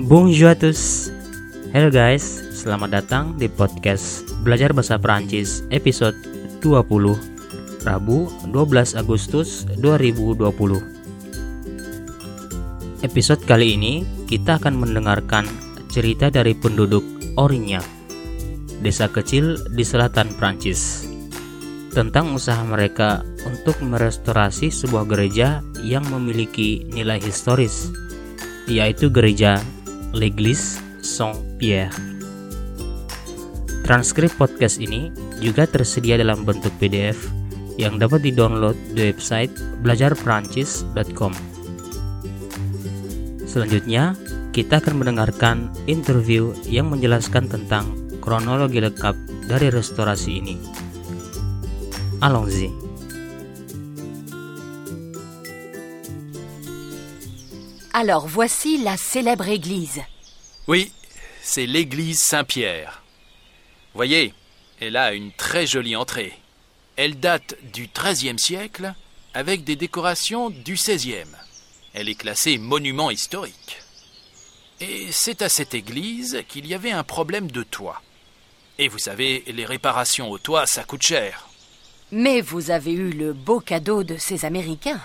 Bonjour à tous. Hello guys, selamat datang di podcast Belajar Bahasa Perancis episode 20 Rabu 12 Agustus 2020. Episode kali ini kita akan mendengarkan cerita dari penduduk Orignac, desa kecil di selatan Prancis, tentang usaha mereka untuk merestorasi sebuah gereja yang memiliki nilai historis, yaitu gereja L'Église Saint-Pierre. Transkrip podcast ini juga tersedia dalam bentuk PDF yang dapat didownload di website belajarperancis.com. Selanjutnya, kita akan mendengarkan interview yang menjelaskan tentang kronologi lengkap dari restorasi ini. Allons-y. Alors voici la célèbre église. Oui, c'est l'église Saint-Pierre. Voyez, elle a une très jolie entrée. Elle date du XIIIe siècle avec des décorations du XVIe. Elle est classée monument historique. Et c'est à cette église qu'il y avait un problème de toit. Et vous savez, les réparations au toit, ça coûte cher. Mais vous avez eu le beau cadeau de ces Américains.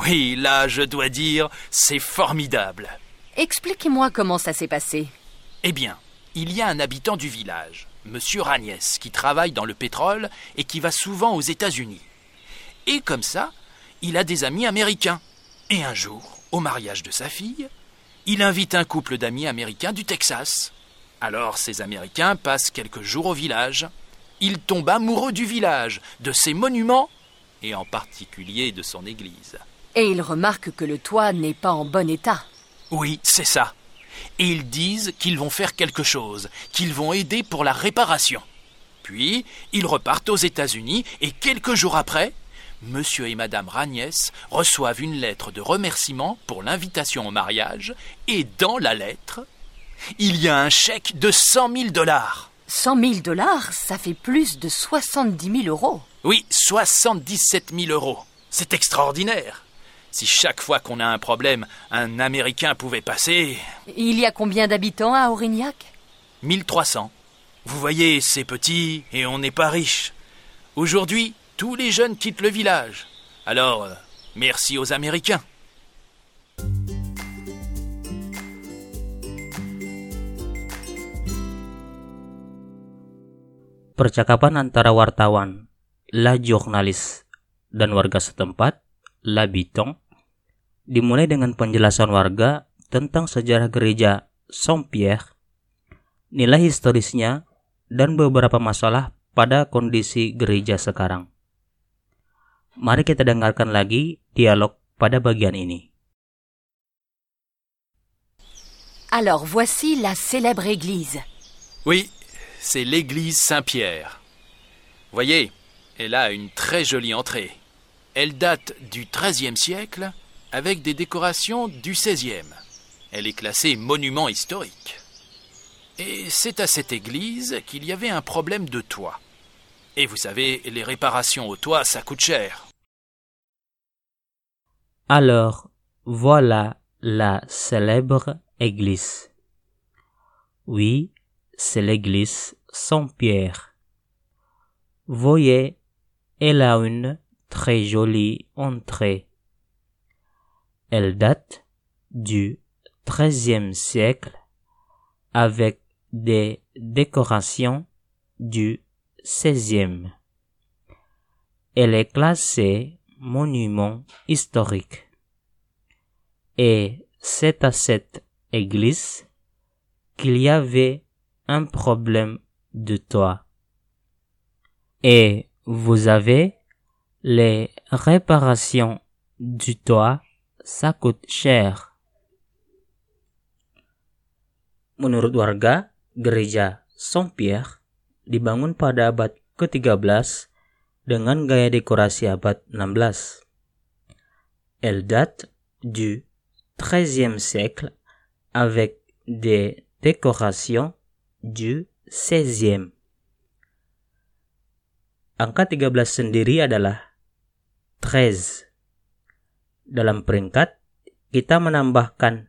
Oui, là, je dois dire, c'est formidable. Expliquez-moi comment ça s'est passé. Eh bien, il y a un habitant du village, Monsieur Ragnès, qui travaille dans le pétrole et qui va souvent aux États-Unis. Et comme ça, il a des amis américains. Et un jour, au mariage de sa fille, il invite un couple d'amis américains du Texas. Alors ces Américains passent quelques jours au village. Il tombe amoureux du village, de ses monuments et en particulier de son église. Et il remarque que le toit n'est pas en bon état. Oui, c'est ça. Et ils disent qu'ils vont faire quelque chose, qu'ils vont aider pour la réparation. Puis, ils repartent aux États-Unis et quelques jours après, Monsieur et Madame Ragnès reçoivent une lettre de remerciement pour l'invitation au mariage et dans la lettre, il y a un chèque de 100 000 dollars. 100 000 dollars, ça fait plus de 70 000 euros. Oui, 77 000 euros. C'est extraordinaire. Si chaque fois qu'on a un problème, un Américain pouvait passer, Il y a combien d'habitants à Aurignac? 1300. Vous voyez, c'est petit et on n'est pas riche. Aujourd'hui, tous les jeunes quittent le village. Alors, euh, merci aux Américains. Percakapan antara wartawan La Journaliste dan warga setempat La dimulai dengan penjelasan warga tentang sejarah gereja Saint-Pierre, nilai historisnya, dan beberapa masalah pada kondisi gereja sekarang. Mari kita dengarkan lagi dialog pada bagian ini. Alors voici la célèbre église. Oui, c'est l'église Saint-Pierre. Voyez, elle a une très jolie entrée. Elle date du XIIIe siècle avec des décorations du XVIe. Elle est classée monument historique. Et c'est à cette église qu'il y avait un problème de toit. Et vous savez, les réparations au toit, ça coûte cher. Alors, voilà la célèbre église. Oui, c'est l'église Saint-Pierre. Voyez, elle a une très jolie entrée. Elle date du XIIIe siècle avec des décorations du XVIe. Elle est classée monument historique. Et c'est à cette église qu'il y avait un problème de toit. Et vous avez les réparations du toit, ça coûte cher. Menurut warga, gereja Saint-Pierre dibangun pada abad ke-13 dengan gaya dekorasi abad 16. Elle date du XIIIe siècle avec des décorations du XVIe. Angka 13 sendiri adalah 13. Dalam peringkat, kita menambahkan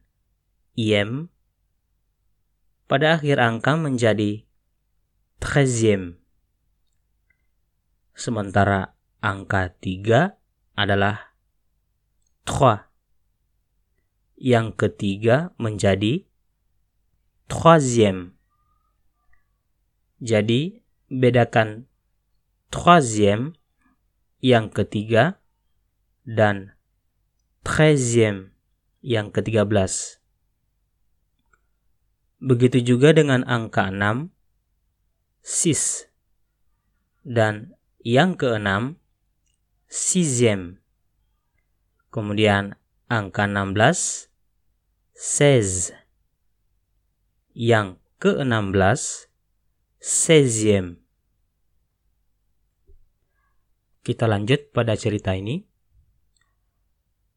iem pada akhir angka menjadi treizième. Sementara angka 3 adalah trois. Yang ketiga menjadi troisième. Jadi, bedakan troisième yang ketiga dan treizième yang ketiga belas. Begitu juga dengan angka 6, sis. Dan yang keenam, sixième. Kemudian angka 16, seize. Yang ke-16, seizième. Kita lanjut pada cerita ini.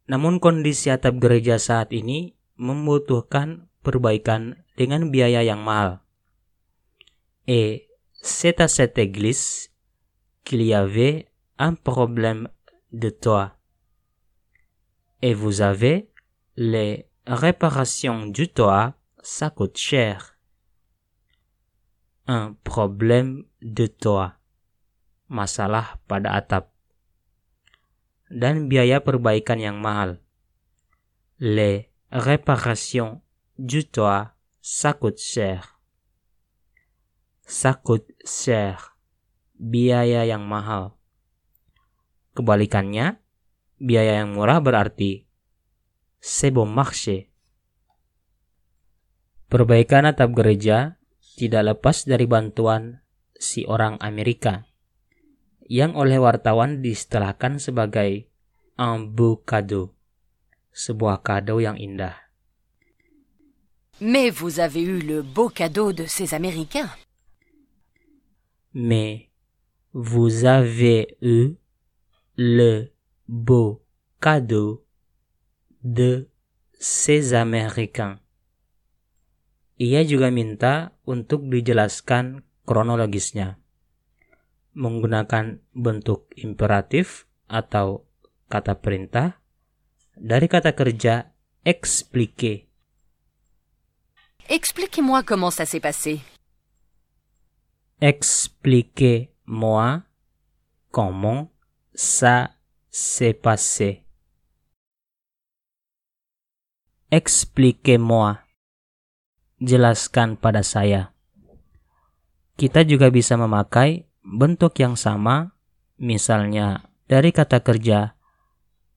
Namun kondisi atap gereja saat ini membutuhkan perbaikan dengan biaya yang mahal. Et c'est à cette église qu'il y avait un problème de toit. Et vous avez les réparations du toit, ça coûte cher. Un problème de toit. Masalah pada atap. Dan biaya perbaikan yang mahal. Les réparations du toit, ça coûte cher. Ça coûte cher. Biaya yang mahal. Kebalikannya, biaya yang murah berarti c'est bon marché. Perbaikan atap gereja tidak lepas dari bantuan si orang Amerika yang oleh wartawan diistilahkan sebagai un beau cadeau, sebuah kado yang indah. Mais vous avez eu le beau cadeau de ces Américains. Mais vous avez eu le beau cadeau de ces Américains. Ia juga minta untuk dijelaskan kronologisnya menggunakan bentuk imperatif atau kata perintah dari kata kerja expliquer Expliquez-moi comment ça s'est passé. Expliquez-moi comment ça s'est passé. Expliquez-moi. Jelaskan pada saya. Kita juga bisa memakai bentuk yang sama, misalnya dari kata kerja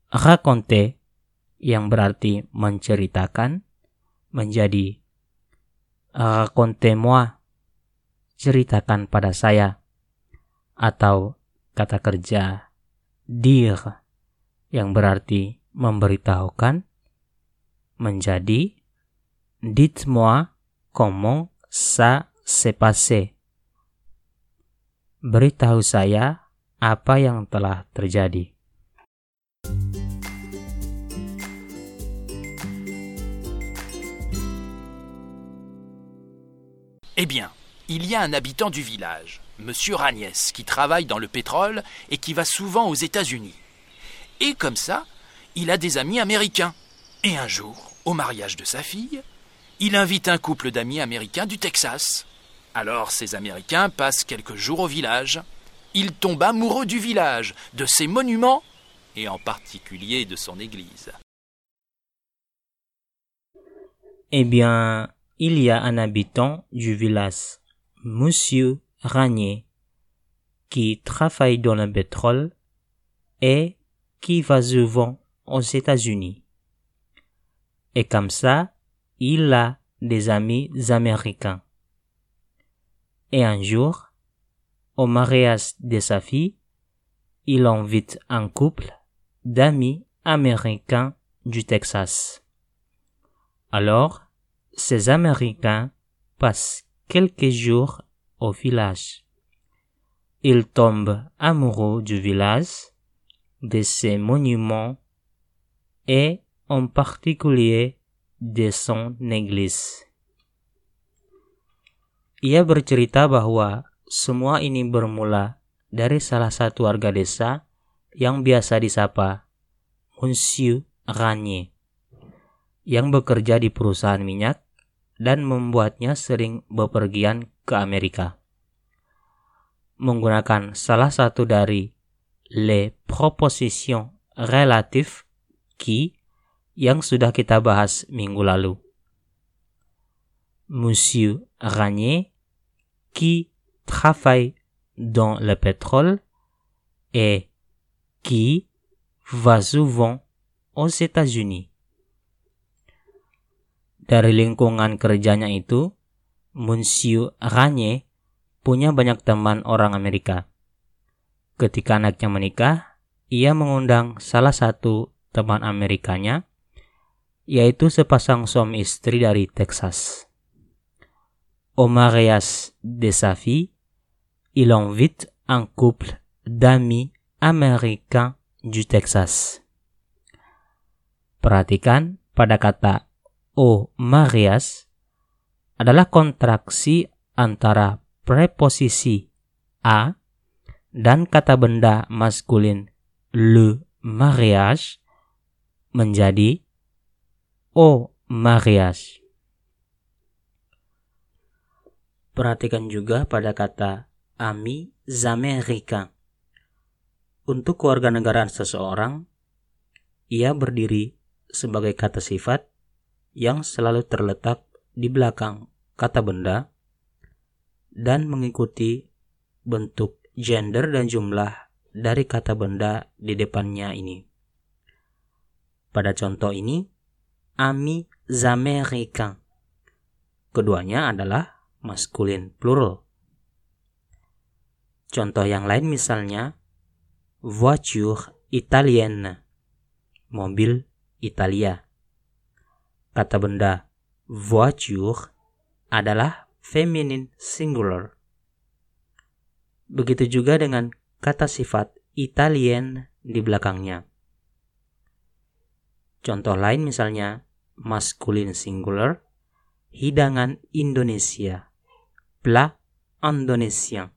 raconter yang berarti menceritakan menjadi racontez-moi, ceritakan pada saya. Atau kata kerja dire yang berarti memberitahukan menjadi dites-moi comment ça s'est passé. Beritahu saya apa. Eh bien, il y a un habitant du village, Monsieur Ragnès, qui travaille dans le pétrole et qui va souvent aux États-Unis. Et comme ça, il a des amis américains. Et un jour, au mariage de sa fille, il invite un couple d'amis américains du Texas. Alors ces Américains passent quelques jours au village. Il tombe amoureux du village, de ses monuments et en particulier de son église. Eh bien, il y a un habitant du village, Monsieur Ragné, qui travaille dans le pétrole et qui va souvent aux États-Unis. Et comme ça, il a des amis américains. Et un jour, au mariage de sa fille, il invite un couple d'amis américains du Texas. Alors, ces Américains passent quelques jours au village. Ils tombent amoureux du village, de ses monuments et en particulier de son église. Ia bercerita bahwa semua ini bermula dari salah satu warga desa yang biasa disapa Monsieur Ranier yang bekerja di perusahaan minyak dan membuatnya sering bepergian ke Amerika. Menggunakan salah satu dari les propositions relatives qui yang sudah kita bahas minggu lalu. Monsieur Ranier, qui travaille dans le pétrole et qui va souvent aux États-Unis. Dari lingkungan kerjanya itu, Monsieur Ranye punya banyak teman orang Amerika. Ketika anaknya menikah, ia mengundang salah satu teman Amerikanya, yaitu sepasang suami istri dari Texas. Au mariage de sa fille, il invite un couple d'amis américains du Texas. Perhatikan pada kata o marias adalah kontraksi antara preposisi a dan kata benda maskulin le mariage menjadi o mariage. Perhatikan juga pada kata ami Amerika. Untuk keluarga negaraan seseorang, ia berdiri sebagai kata sifat yang selalu terletak di belakang kata benda dan mengikuti bentuk gender dan jumlah dari kata benda di depannya ini. Pada contoh ini, ami Americains. Keduanya adalah maskulin plural. Contoh yang lain misalnya voiture italienne, mobil Italia kata benda voiture adalah feminine singular. Begitu juga dengan kata sifat Italien di belakangnya. Contoh lain misalnya masculine singular, hidangan Indonesia, pla Indonesia.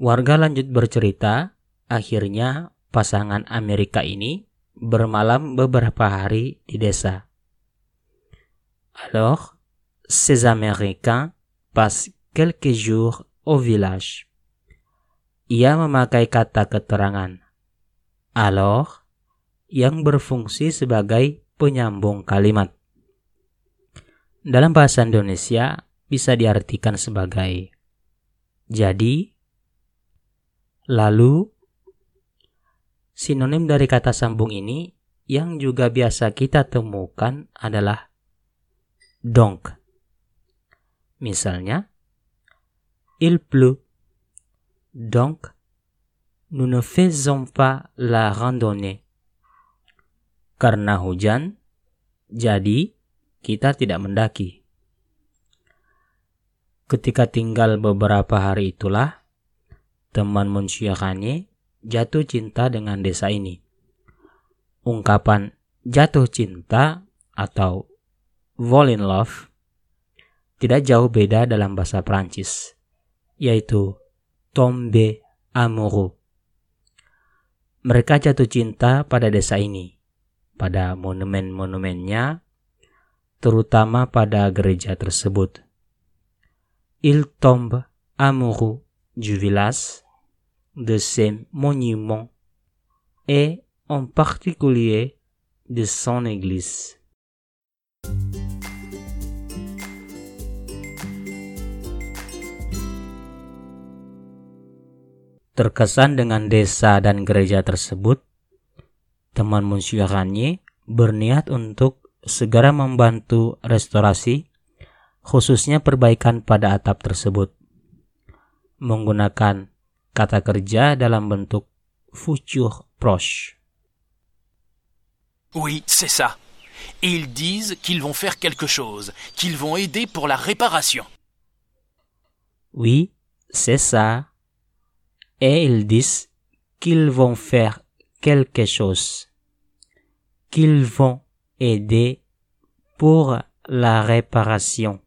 Warga lanjut bercerita, akhirnya pasangan Amerika ini bermalam beberapa hari di desa. Alors, ces Américains passent quelques jours au village. Ia memakai kata keterangan alors yang berfungsi sebagai penyambung kalimat. Dalam bahasa Indonesia bisa diartikan sebagai jadi, lalu, Sinonim dari kata sambung ini yang juga biasa kita temukan adalah donc. Misalnya, il pleut. Donc, nous ne faisons pas la randonnée. Karena hujan, jadi kita tidak mendaki. Ketika tinggal beberapa hari itulah, teman Monsieur jatuh cinta dengan desa ini. Ungkapan jatuh cinta atau fall in love tidak jauh beda dalam bahasa Prancis, yaitu tombe amoureux. Mereka jatuh cinta pada desa ini, pada monumen-monumennya, terutama pada gereja tersebut. Il tombe amoureux du village de ces monuments et en particulier de son église. Terkesan dengan desa dan gereja tersebut, teman Monsieur Ranier berniat untuk segera membantu restorasi, khususnya perbaikan pada atap tersebut. Menggunakan kata kerja dalam bentuk futur proche. Oui, c'est ça. Ils disent qu'ils vont faire quelque chose, qu'ils vont aider pour la réparation. Oui, c'est ça. Et ils disent qu'ils vont faire quelque chose, qu'ils vont aider pour la réparation.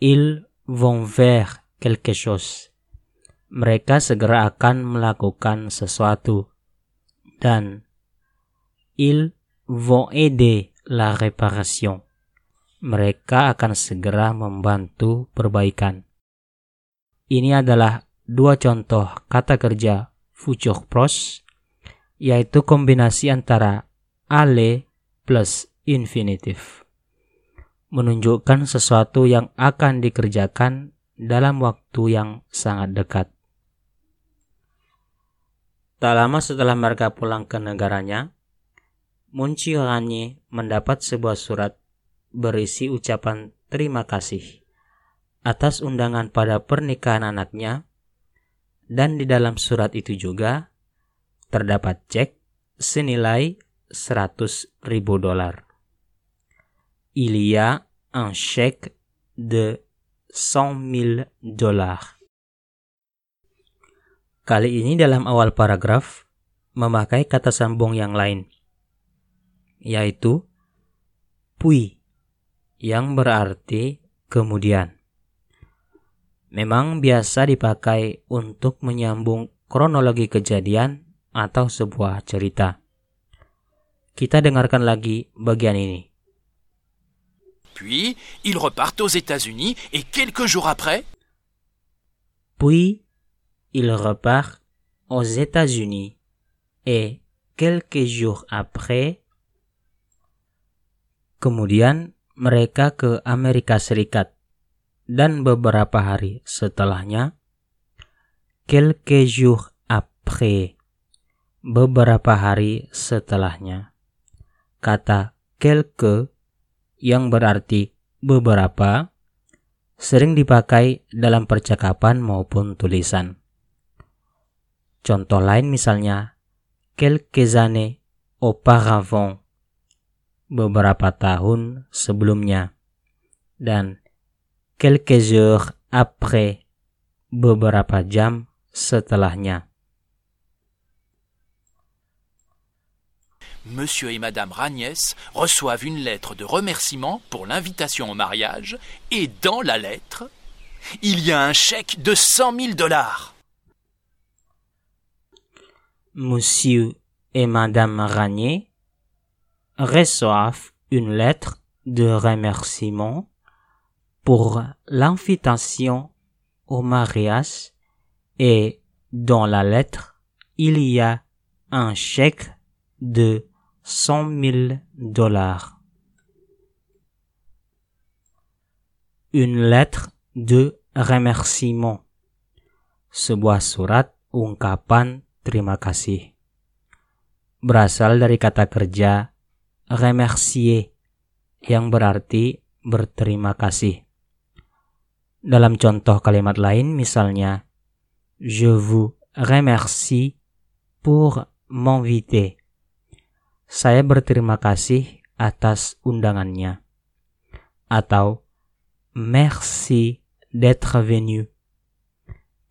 Ils vont faire quelque chose mereka segera akan melakukan sesuatu dan ils vont aider la réparation. Mereka akan segera membantu perbaikan. Ini adalah dua contoh kata kerja future pros, yaitu kombinasi antara ale plus infinitif. Menunjukkan sesuatu yang akan dikerjakan dalam waktu yang sangat dekat. Tak lama setelah mereka pulang ke negaranya, Munci Ranye mendapat sebuah surat berisi ucapan terima kasih atas undangan pada pernikahan anaknya dan di dalam surat itu juga terdapat cek senilai 100 ribu dolar. Il y un chèque de 100 000 dollars. Kali ini dalam awal paragraf memakai kata sambung yang lain, yaitu puis, yang berarti kemudian. Memang biasa dipakai untuk menyambung kronologi kejadian atau sebuah cerita. Kita dengarkan lagi bagian ini. Puis, ils repartent aux États-Unis et quelques jours après, Puis, il repart aux États-Unis et quelques jours après, kemudian mereka ke Amerika Serikat dan beberapa hari setelahnya, quelques jours après, beberapa hari setelahnya. Kata quelques yang berarti beberapa sering dipakai dalam percakapan maupun tulisan. Contoh lain misalnya, quelques années auparavant, beberapa tahun sebelumnya, dan quelques heures après, beberapa jam setelahnya. Monsieur et Madame Ragnès reçoivent une lettre de remerciement pour l'invitation au mariage et dans la lettre, il y a un chèque de 100 000 dollars. Monsieur et Madame Ragné reçoivent une lettre de remerciement pour l'invitation au mariage et dans la lettre, il y a un chèque de 100 000 dollars. Une lettre de remerciement. Sebuah surat ungkapan terima kasih. Berasal dari kata kerja remercier yang berarti berterima kasih. Dalam contoh kalimat lain misalnya, Je vous remercie pour m'inviter. Saya berterima kasih atas undangannya. Atau, Merci d'être venu.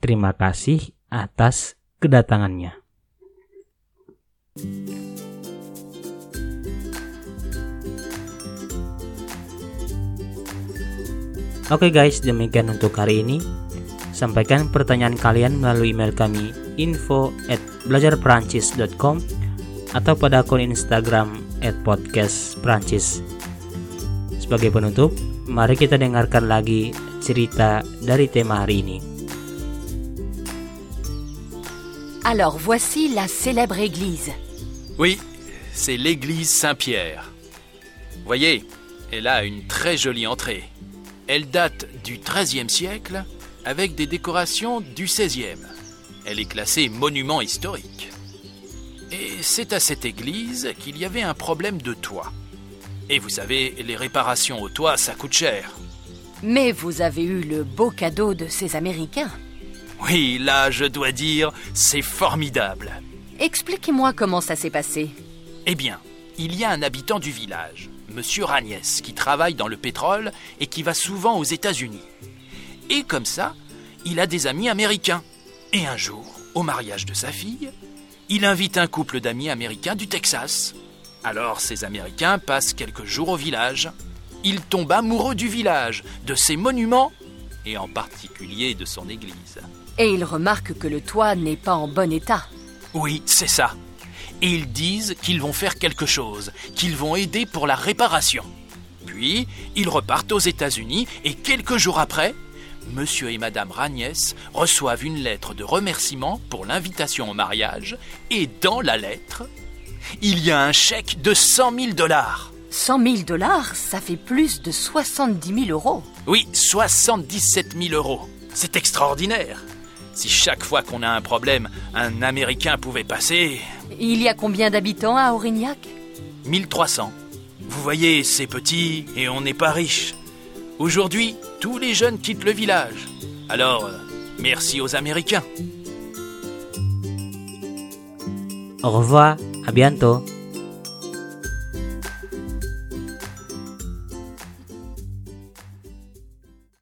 Terima kasih atas kedatangannya. Oke guys, demikian untuk hari ini. Sampaikan pertanyaan kalian melalui email kami info at belajarperancis.com atau pada akun Instagram at podcast Perancis. Sebagai penutup, mari kita dengarkan lagi cerita dari tema hari ini. Alors voici la célèbre église. Oui, c'est l'église Saint-Pierre. Voyez, elle a une très jolie entrée. Elle date du XIIIe siècle avec des décorations du XVIe. Elle est classée monument historique. Et c'est à cette église qu'il y avait un problème de toit. Et vous savez, les réparations au toit, ça coûte cher. Mais vous avez eu le beau cadeau de ces Américains. Oui, là, je dois dire, c'est formidable. Expliquez-moi comment ça s'est passé. Eh bien, il y a un habitant du village, Monsieur Ragnès, qui travaille dans le pétrole et qui va souvent aux États-Unis. Et comme ça, il a des amis américains. Et un jour, au mariage de sa fille, il invite un couple d'amis américains du Texas. Alors ces Américains passent quelques jours au village. Il tombe amoureux du village, de ses monuments et en particulier de son église. Et il remarque que le toit n'est pas en bon état. Oui, c'est ça. Et ils disent qu'ils vont faire quelque chose, qu'ils vont aider pour la réparation. Puis, ils repartent aux États-Unis et quelques jours après, Monsieur et Madame Ragnès reçoivent une lettre de remerciement pour l'invitation au mariage et dans la lettre, il y a un chèque de 100 000 dollars. 100 000 dollars, ça fait plus de 70 000 euros. Oui, 77 000 euros. C'est extraordinaire. Si chaque fois qu'on a un problème, un Américain pouvait passer, Il y a combien d'habitants à Aurignac? 1300. Vous voyez, c'est petit et on n'est pas riche. Aujourd'hui, tous les jeunes quittent le village. Alors, euh, merci aux Américains. Au revoir, à bientôt.